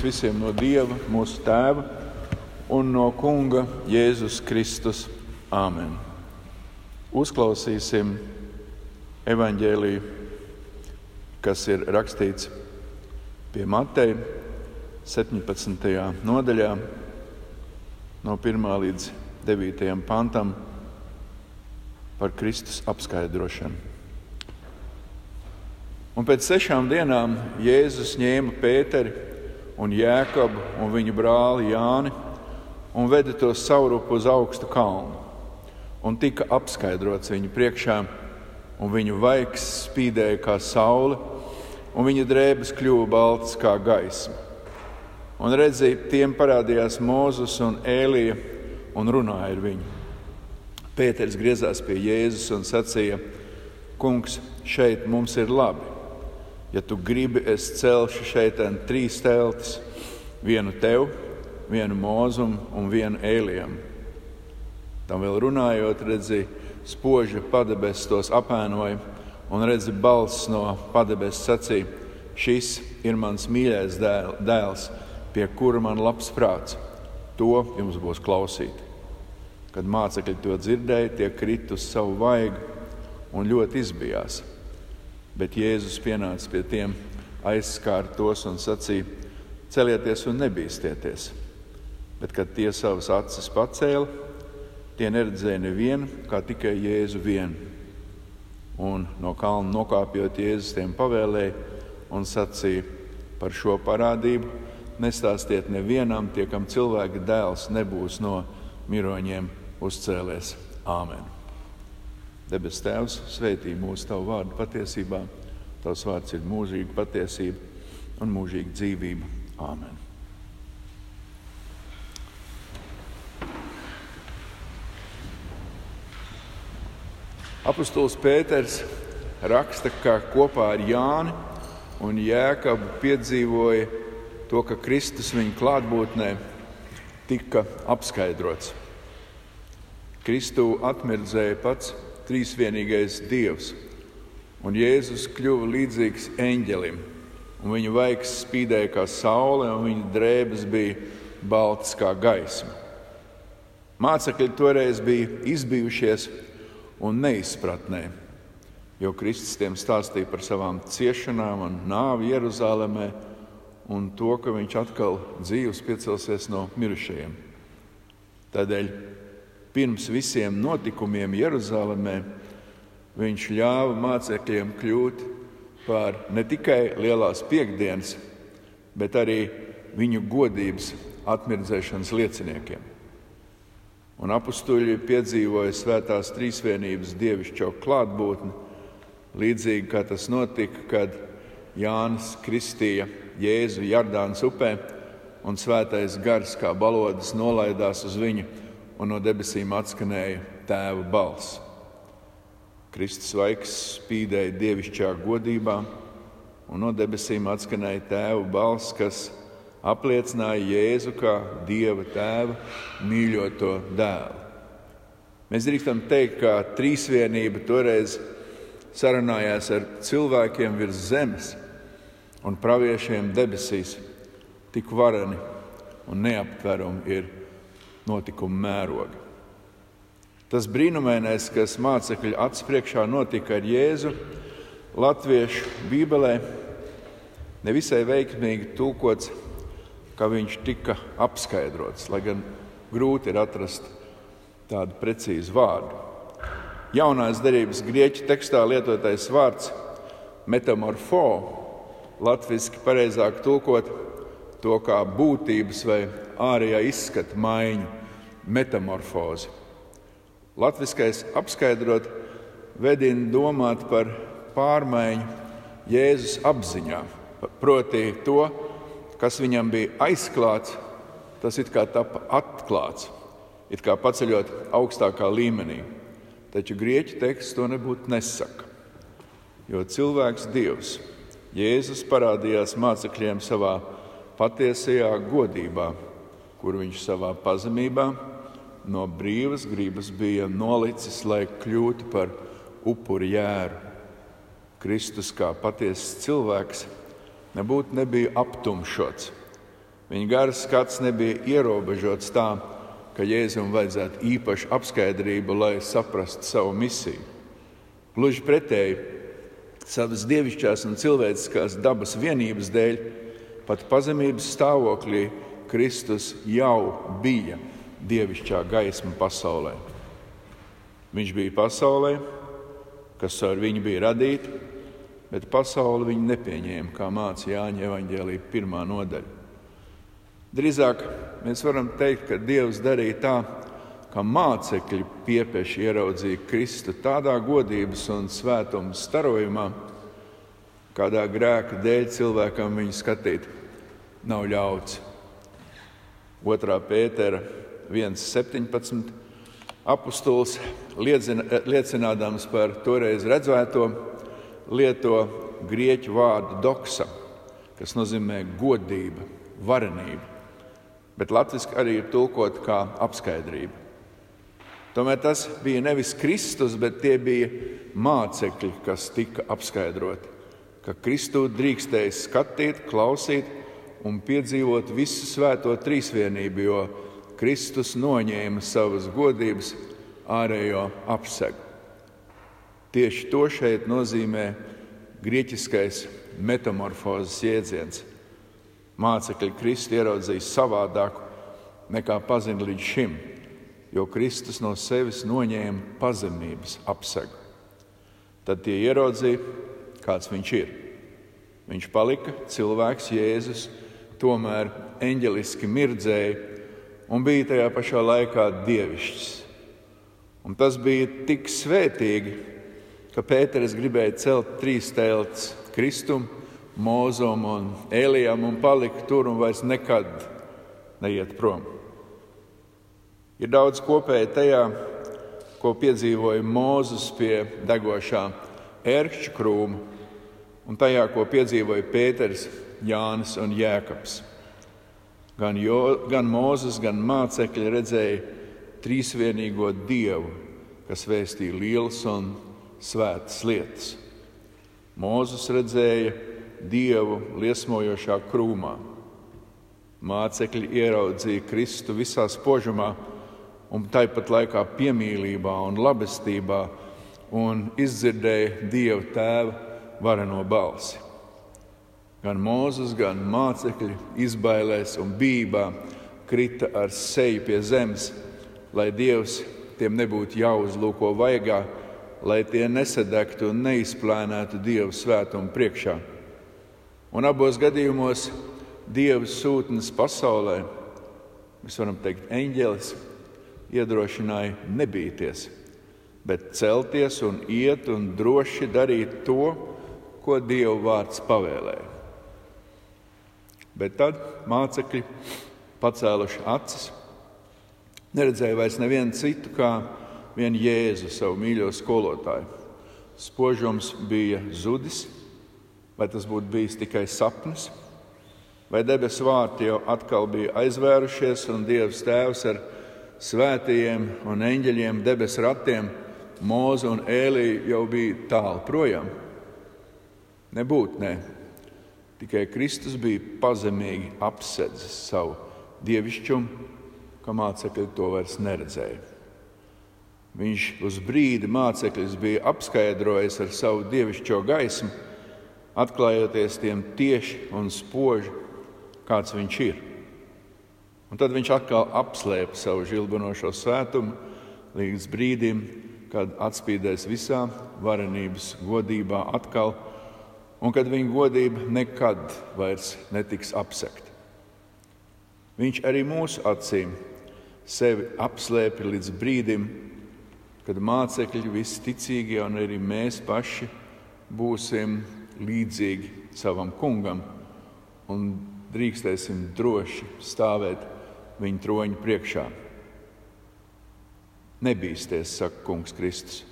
visiem no Dieva, mūsu Tēva un no Kunga Jēzus Kristus. Āmen! Uzklausīsim evaņģēlīju, kas ir rakstīts pie Mateja 17. nodaļā, no 1. līdz 9. pantam par Kristus apskaidrošanu. Un pēc sešām dienām Jēzus ņēma Pēteri un Jēkabu un viņa brāli Jāni un veda tos saurupu uz augstu kalnu. Un tika apskaidrots viņu priekšā, un viņu vaigs spīdēja kā saule, un viņa drēbes kļuva baltas kā gaisma. Un redzēja, tiem parādījās Mozus un Ēlija un runāja ar viņu. Pēters griezās pie Jēzus un sacīja: Kungs, šeit mums ir labi Ja tu gribi, es celšu šeit trīs teltis. Vienu tev, vienu mūzumu un vienu ēlijam. Tam vēl runājot, redzi, spoža padebes tos apēnoja, un redzi, balss no padebes sacīja: Šis ir mans mīļais dēls, pie kura man labs prāts. To jums būs klausīt. Kad mācekļi to dzirdēja, tie krita uz savu vaigu un ļoti izbijās. Bet Jēzus pienāca pie tiem, aizskāra tos un sacīja: Celieties un nebīsties! Bet, kad tie savas acis pacēla, tie neredzēja nevienu, kā tikai Jēzu vienu. Un no kalna nokāpjot, Jēzus tiem pavēlēja un sacīja par šo parādību: Nestāstiet nevienam, tie, kam cilvēka dēls nebūs no miroņiem uzcēlies. Āmen! Debes Tēvs, svētī mūsu Tavu vārdu patiesībā. Tavs vārds ir mūžīga patiesība un mūžīga dzīvība. Āmen! Apostols Pēters raksta, ka kopā ar Jāni un Jēkabu piedzīvoja to, ka Kristus viņa klātbūtnē tika apskaidrots. Kristu atmirdzēja pats trīsvienīgais Dievs. Un Jēzus kļuva līdzīgs eņģelim, un viņa vaigs spīdēja kā saule, un viņa drēbes bija baltas kā gaisma. Mācekļi toreiz bija izbijušies un neizpratnē, jo Kristus tiem stāstīja par savām ciešanām un nāvi Jeruzalemē un to, ka viņš atkal dzīves piecelsies no mirušajiem. Tādēļ pirms visiem notikumiem Jeruzalemē, viņš ļāva mācekļiem kļūt par ne tikai lielās piekdienas, bet arī viņu godības atmirdzēšanas lieciniekiem. Un apstuļi piedzīvoja svētās trīsvienības dievišķo klātbūtni, līdzīgi kā tas notika, kad Jānis Kristīja Jēzu Jardānas upē un svētais gars kā balodas nolaidās uz viņu un no debesīm atskanēja tēva balss. Kristus vaigs spīdēja dievišķā godībā, un no debesīm atskanēja tēva balss, kas apliecināja Jēzu kā dieva tēva mīļoto dēlu. Mēs drīkstam teikt, ka trīsvienība toreiz sarunājās ar cilvēkiem virs zemes un praviešiem debesīs. Tik vareni un neaptverami ir notikuma mērogi. Tas brīnumainais, kas mācekļu acu priekšā notika ar Jēzu, Latviešu Bībelē nevisai veiksmīgi tulkots, ka viņš tika apskaidrots, lai gan grūti ir atrast tādu precīzu vārdu. Jaunās derības grieķu tekstā lietotais vārds metamorfo, latviešu pareizāk tulkot to kā būtības vai ārējā izskata maiņu metamorfozi. Latviskais apskaidrot vedina domāt par pārmaiņu Jēzus apziņā, proti to, kas viņam bija aizklāts, tas it kā tapa atklāts, it kā paceļot augstākā līmenī. Taču grieķu teksts to nebūtu nesaka. Jo cilvēks Dievs, Jēzus parādījās mācekļiem savā patiesajā godībā, kur viņš savā pazemībā no brīvas gribas bija nolicis, lai kļūtu par upuri jēru. Kristus kā patiesas cilvēks nebūtu nebija aptumšots, Viņa garas skats nebija ierobežots tā, ka Jēzum vajadzētu īpašu apskaidrību, lai saprastu savu misiju. Gluži pretēji, savas dievišķās un cilvēciskās dabas vienības dēļ, pat pazemības stāvoklī, Kristus jau bija dievišķā gaisma pasaulē. Viņš bija pasaulē, kas ar viņu bija radīta, bet pasauli viņu nepieņēma, kā mācīja Jāņa Evanģēlīja pirmā nodaļa. Drīzāk mēs varam teikt, ka Dievs darīja tā, ka mācekļi piepieši ieraudzīja Kristu tādā godības un svētuma starojumā, kādā grēka dēļ cilvēkam viņu skatīt nav ļauts. 2. pētera 1,17. apustulis liecinādams par toreiz redzēto, lieto grieķu vārdu doksa, kas nozīmē godība, varenība bet latviešu arī ir tulkot kā apskaidrība. Tomēr tas bija nevis Kristus, bet tie bija mācekļi, kas tika apskaidroti. Ka Kristu drīkstēja skatīt, klausīt un piedzīvot visu svēto trīsvienību, jo Kristus noņēma savas godības ārējo apsegu. Tieši to šeit nozīmē grieķiskais metamorfozes jēdziens mācekļi Kristu ieraudzīja savādāku nekā pazina līdz šim, jo Kristus no sevis noņēma pazemības apsegu. Tad tie ieraudzīja, kāds viņš ir. Viņš palika cilvēks, Jēzus, tomēr eņģeliski mirdzēja un bija tajā pašā laikā dievišķs. Un tas bija tik svētīgi, ka Pēters gribēja celt trīs telts Kristum, Mūzum un Elijam un palika tur un vairs nekad neiet prom. Ir daudz kopēji tajā, ko piedzīvoja Mūzes pie degošā ērkšķa krūma, un tajā, ko piedzīvoja Pēters, Jānis un Jēkabs. Gan, jo, gan Mūzes, gan mācekļi redzēja trīsvienīgo Dievu, kas vēstīja lielas un svētas lietas. Mūzes redzēja dievu liesmojošā krūmā. Mācekļi ieraudzīja Kristu visā spožumā, un tāpat laikā piemīlībā un labestībā, un izdzirdēja Dieva tēva vareno balsi. Gan Mozus, gan mācekļi izbailēs un bībā krita ar seju pie zemes, lai Dievs tiem nebūtu jāuzlūko vaigā, lai tie nesadegtu un neizplēnētu Dieva svētumu priekšā. Un abos gadījumos Dieva sūtnis pasaulē, mēs varam teikt, eņģelis, iedrošināja nebīties, bet celties un iet un droši darīt to, ko Dieva vārds pavēlēja. Bet tad mācekļi, pacēluši acis, neredzēja vairs nevienu citu kā vienu Jēzu, savu mīļo skolotāju. Spožums bija zudis Vai tas būtu bijis tikai sapnis, vai debesu vārti jau atkal bija aizvērušies, un Dievs Tēvs ar svētajiem un eņģeļiem debesu ratiem, Mūzu un Ēliju jau bija tālu projām? Nebūtu, nē. Tikai Kristus bija pazemīgi apsedzis savu dievišķumu, ka mācekļi to vairs neredzēja. Viņš uz brīdi mācekļus bija apskaidrojis ar savu dievišķo gaismu, atklājoties tiem tieši un spoži, kāds viņš ir. Un tad viņš atkal apslēpa savu žilbinošo svētumu līdz brīdim, kad atspīdēs visā varenības godībā atkal, un kad viņa godība nekad vairs netiks apsekta. Viņš arī mūsu acīm sevi apslēpj līdz brīdim, kad mācekļi, visi ticīgie un arī mēs paši būsim līdzīgi savam kungam un drīkstēsim droši stāvēt viņa troņa priekšā. Nebīsties, saka Kungs Kristus.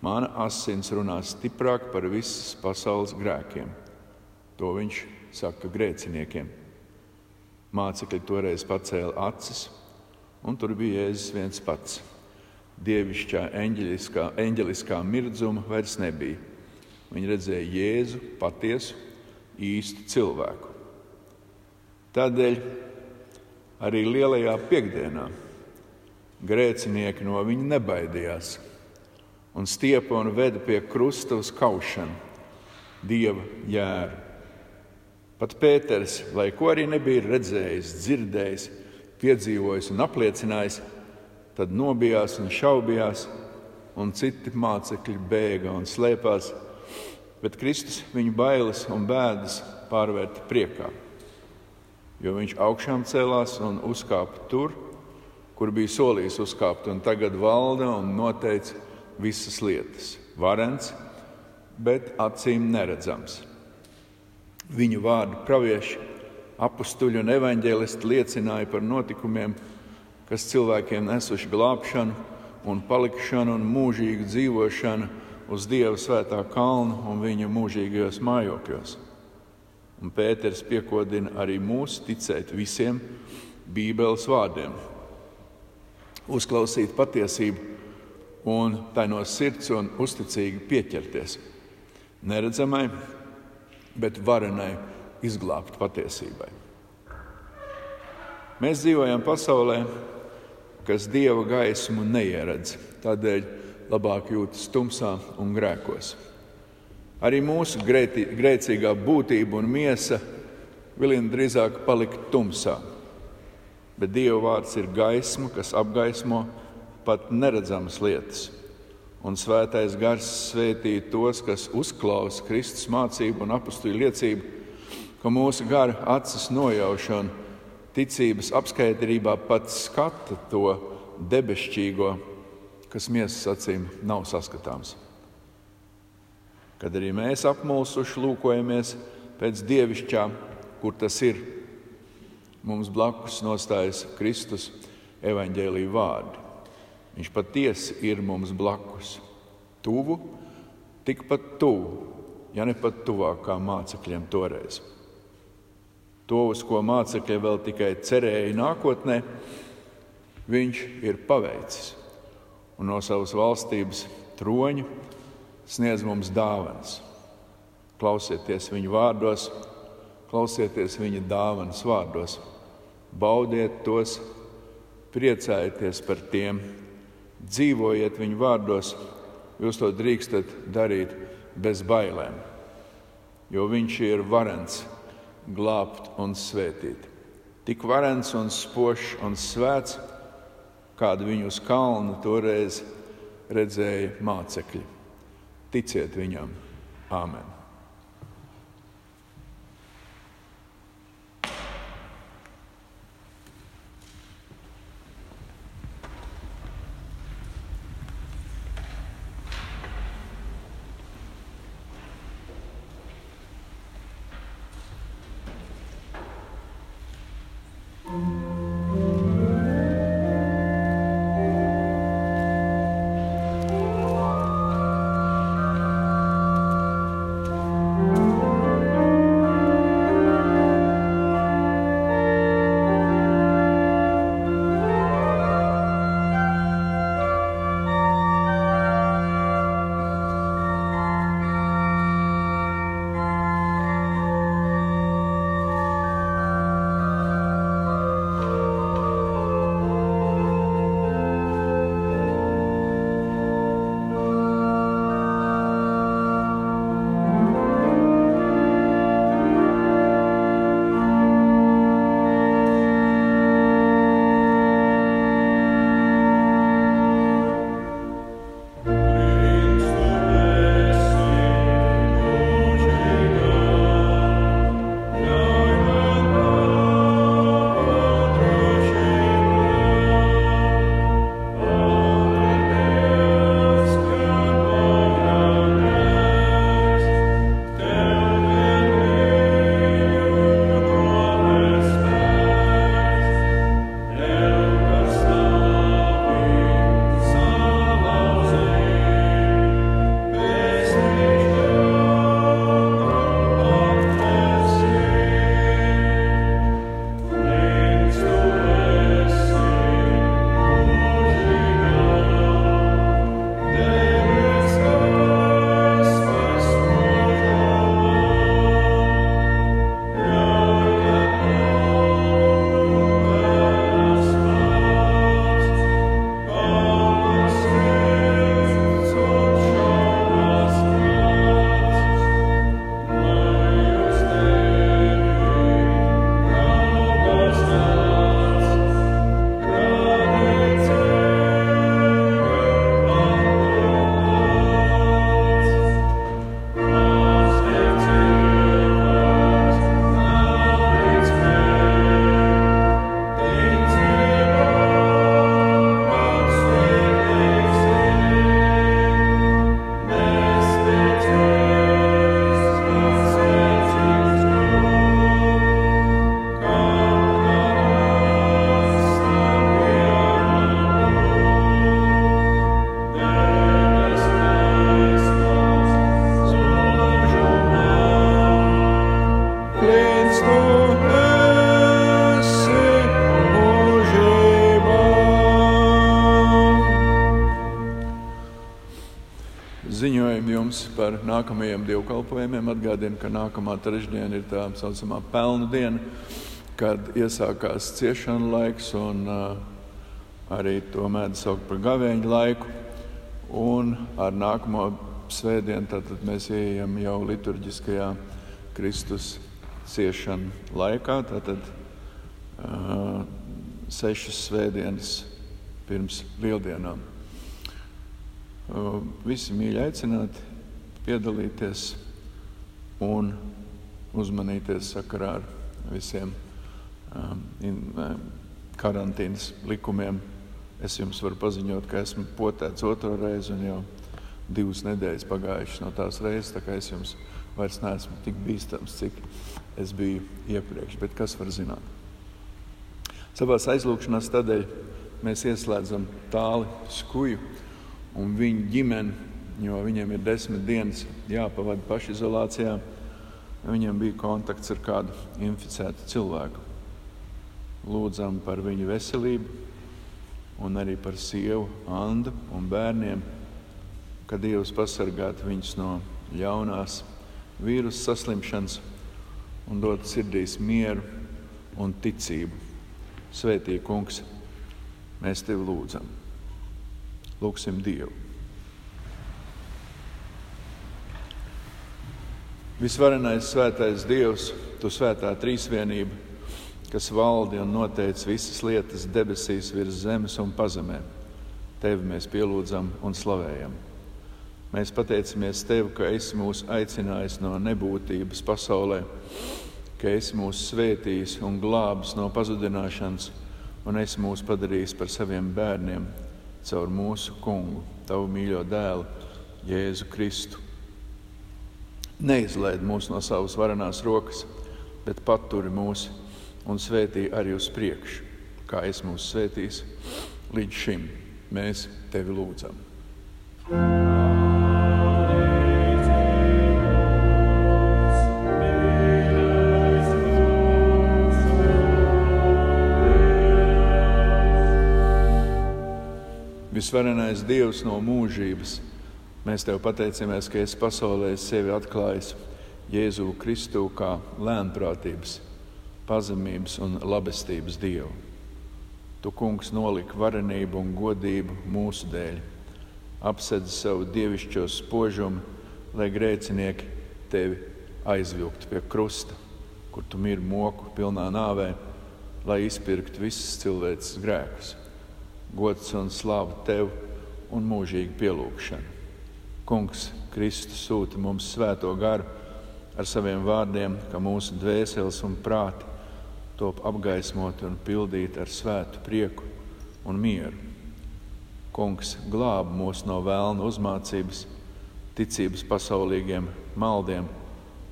Mana asins runā stiprāk par visas pasaules grēkiem. To viņš saka grēciniekiem. Mācekļi toreiz pacēla acis, un tur bija Jēzus viens pats. Dievišķā eņģeliskā, eņģeliskā mirdzuma vairs nebija Viņi redzēja Jēzu, patiesu, īstu cilvēku. Tādēļ arī lielajā piekdienā grēcinieki no viņa nebaidījās un stiepa un veda pie krusta uz kaušanu, dieva jēru. Pat Pēters, lai ko arī nebija redzējis, dzirdējis, piedzīvojis un apliecinājis, tad nobijās un šaubījās, un citi mācekļi bēga un slēpās, bet Kristus viņu bailes un bēdas pārvērta priekā jo viņš augšām cēlās un uzkāpa tur, kur bija solījis uzkāpt, un tagad valda un noteica visas lietas. Varens, bet acīm neredzams. Viņu vārdu pravieši, apstuļi un evaņģēlisti liecināja par notikumiem, kas cilvēkiem nesuši glābšanu un palikšanu un mūžīgu dzīvošanu uz Dieva svētā kalna un viņa mūžīgajos mājokļos. Un Pēters piekodina arī mūs ticēt visiem Bībeles vārdiem, uzklausīt patiesību un tai no sirds un uzticīgi pieķerties. Neredzamai, bet varenai izglābt patiesībai. Mēs dzīvojam pasaulē, kas dieva gaismu neieredz, tādēļ labāk jūtas tumsā un grēkos. Arī mūsu grētī, grēcīgā būtība un miesa vilina drīzāk palikt tumsā. Bet Dieva vārds ir gaisma, kas apgaismo pat neredzamas lietas. Un svētais gars svētī tos, kas uzklausa Kristus mācību un apstuļu liecību, ka mūsu gara acis nojaušana, ticības apskaitrībā pat skata to debesšķīgo, kas miesas acīm nav saskatāms kad arī mēs apmulsuši lūkojamies pēc dievišķā, kur tas ir. Mums blakus nostājas Kristus evaņģēlīja vārdi. Viņš patiesi ir mums blakus. Tuvu, tikpat tuvu, ja ne pat tuvāk kā mācekļiem toreiz. To, uz ko mācekļi vēl tikai cerēja nākotnē, viņš ir paveicis un no savas valstības troņa sniedz mums dāvanas. Klausieties viņu vārdos, klausieties viņa dāvanas vārdos, baudiet tos, priecājieties par tiem, dzīvojiet viņu vārdos. Jūs to drīkstat darīt bez bailēm, jo viņš ir varens glābt un svētīt. Tik varens un spožs un svēts, kādu viņu uz kalna toreiz redzēja mācekļi. Ticiet viņam! Āmen! Nākamajiem dievkalpojumiem. Atgādinu, ka nākamā trešdiena ir tā saucamā pelnu diena, kad iesākās ciešana laiks un uh, arī to mēdz saukt par gavēņu laiku. Un ar nākamo svētdienu tātad mēs ieejam jau liturģiskajā Kristus ciešanu laikā. Tātad uh, sešas svētdienas pirms lieldienām. Visi mīļi aicināti piedalīties un uzmanīties sakarā ar visiem um, in, um, karantīnas likumiem. Es jums varu paziņot, ka esmu potēts otro reizi un jau divas nedēļas pagājušas no tās reizes. Tā kā es jums vairs neesmu tik bīstams, cik es biju iepriekš. Bet kas var zināt? Savā aizlūgšanās tādēļ mēs ieslēdzam tāli skuju un viņa ģimene, jo viņiem ir desmit dienas jāpavada pašizolācijā, viņiem bija kontakts ar kādu inficētu cilvēku. Lūdzam par viņu veselību un arī par sievu Andu un bērniem, ka Dievs pasargātu viņus no ļaunās vīrusu saslimšanas un dot sirdīs mieru un ticību. Svētī, Kungs, mēs tevi lūdzam! Lūksim Dievu. Visvarenais svētais Dievs, Tu svētā trīsvienība, kas valdi un noteica visas lietas debesīs, virs zemes un pazemē. Tevi mēs pielūdzam un slavējam. Mēs pateicamies Tev, ka esi mūs aicinājis no nebūtības pasaulē, ka esi mūs svētījis un glābis no pazudināšanas, un esi mūs padarījis par saviem bērniem caur mūsu kungu, tavu mīļo dēlu, Jēzu Kristu. Neizlaid mūs no savas varenās rokas, bet paturi mūs un svētī arī uz priekšu, kā es mūs svētīs līdz šim. Mēs tevi lūdzam. thank you Visvarenais Dievs no mūžības, mēs Tev pateicamies, ka esi pasaulē sevi atklājis Jēzu Kristu kā lēnprātības, pazemības un labestības Dievu. Tu, kungs, noliki varenību un godību mūsu dēļ, apsedzi savu dievišķo spožumu, lai grēcinieki tevi aizvilktu pie krusta, kur tu miri moku pilnā nāvē, lai izpirktu visas cilvēces grēkus gods un slāva tev un mūžīga pielūgšana. Kungs, Kristus sūta mums svēto garu ar saviem vārdiem, ka mūsu dvēseles un prāti top apgaismoti un pildīti ar svētu prieku un mieru. Kungs glāb mūs no vēlna uzmācības, ticības pasaulīgiem maldiem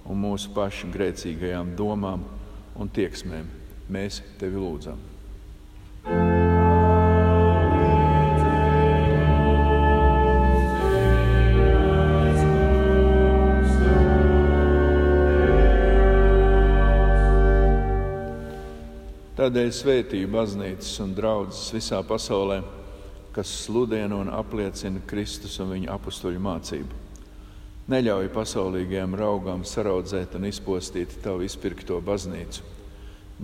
un mūsu pašu grēcīgajām domām un tieksmēm. Mēs tevi lūdzam. Tādēļ svētīja baznīcas un draudzes visā pasaulē, kas sludina un apliecina Kristus un viņa apstuļu mācību. Neļauj pasaulīgajiem raugām saraudzēt un izpostīt tavu izpirkto baznīcu.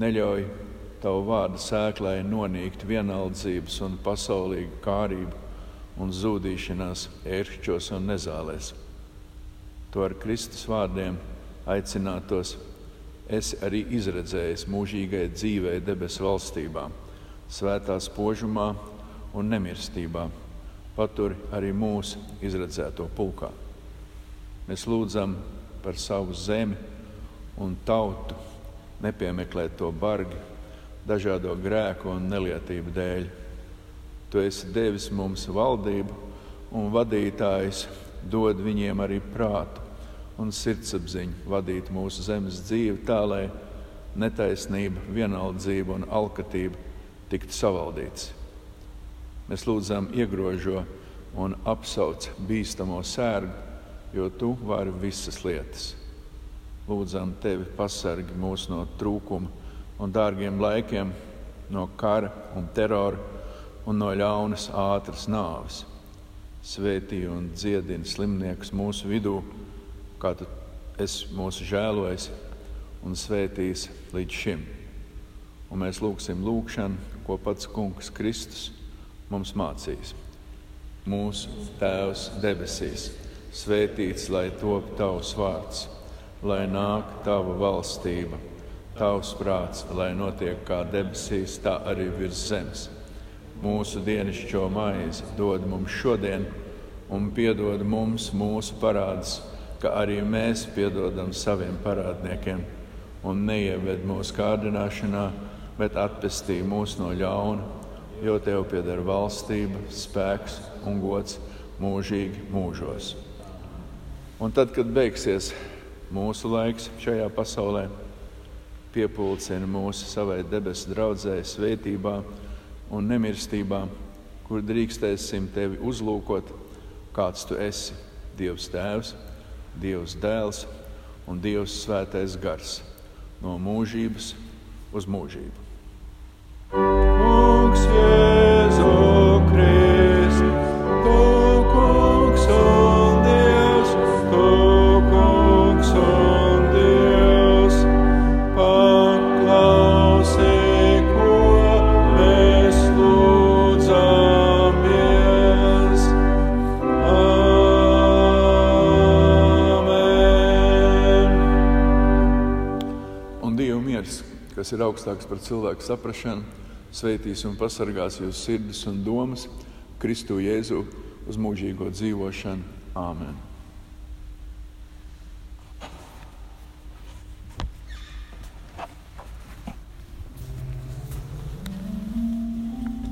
Neļauj tavu vārdu sēklai nonīkt vienaldzības un pasaulīgu kārību un zudīšanās ērkšķos un nezālēs. To ar Kristus vārdiem aicinātos esi arī izredzējis mūžīgai dzīvei debesu valstībā, svētā spožumā un nemirstībā. Paturi arī mūsu izredzēto pulkā. Mēs lūdzam par savu zemi un tautu, nepiemeklēt to bargi, dažādo grēku un nelietību dēļ. Tu esi devis mums valdību un vadītājs, dod viņiem arī prātu un sirdsapziņu vadīt mūsu zemes dzīvi tā, lai netaisnība, vienaldzība un alkatība tiktu savaldīts. Mēs lūdzam, iegrožo un apsauc bīstamo sērgu, jo tu vari visas lietas. Lūdzam, tevi pasargi mūs no trūkuma un dārgiem laikiem, no kara un terora un no ļaunas ātras nāves. svētī un dziedini slimniekus mūsu vidū, kā tu esi mūsu žēlojis un svētījis līdz šim. Un mēs lūgsim lūgšanu, ko pats Kungs Kristus mums mācīs. Mūsu Tēvs debesīs, svētīts lai top tavs vārds, lai nāk tava valstība, tavs prāts, lai notiek kā debesīs, tā arī virs zemes Mūsu dienascho maizi dod mums šodien, un piedod mums mūsu parādus, kā arī mēs piedodam saviem parādniekiem. Un neieved mūsu kārdināšanā, bet atpestī mūs no ļauna, jo tev pieder valstība, spēks un gods mūžīgi mūžos. Un tad, kad beigsies mūsu laiks šajā pasaulē, piepildīsim mūsu savai debesu draudzē, svētībā un nemirstībā, kur drīkstēsim tevi uzlūkot, kāds tu esi - Dievs Tēvs, Dievs Dēls un Dievs Svētais Gars no mūžības uz mūžību. Kungs, kas ir augstāks par cilvēku saprāšanu, sveitīs un pasargās jūsu sirdis un domas Kristu Jēzu uz mūžīgo dzīvošanu. Āmen!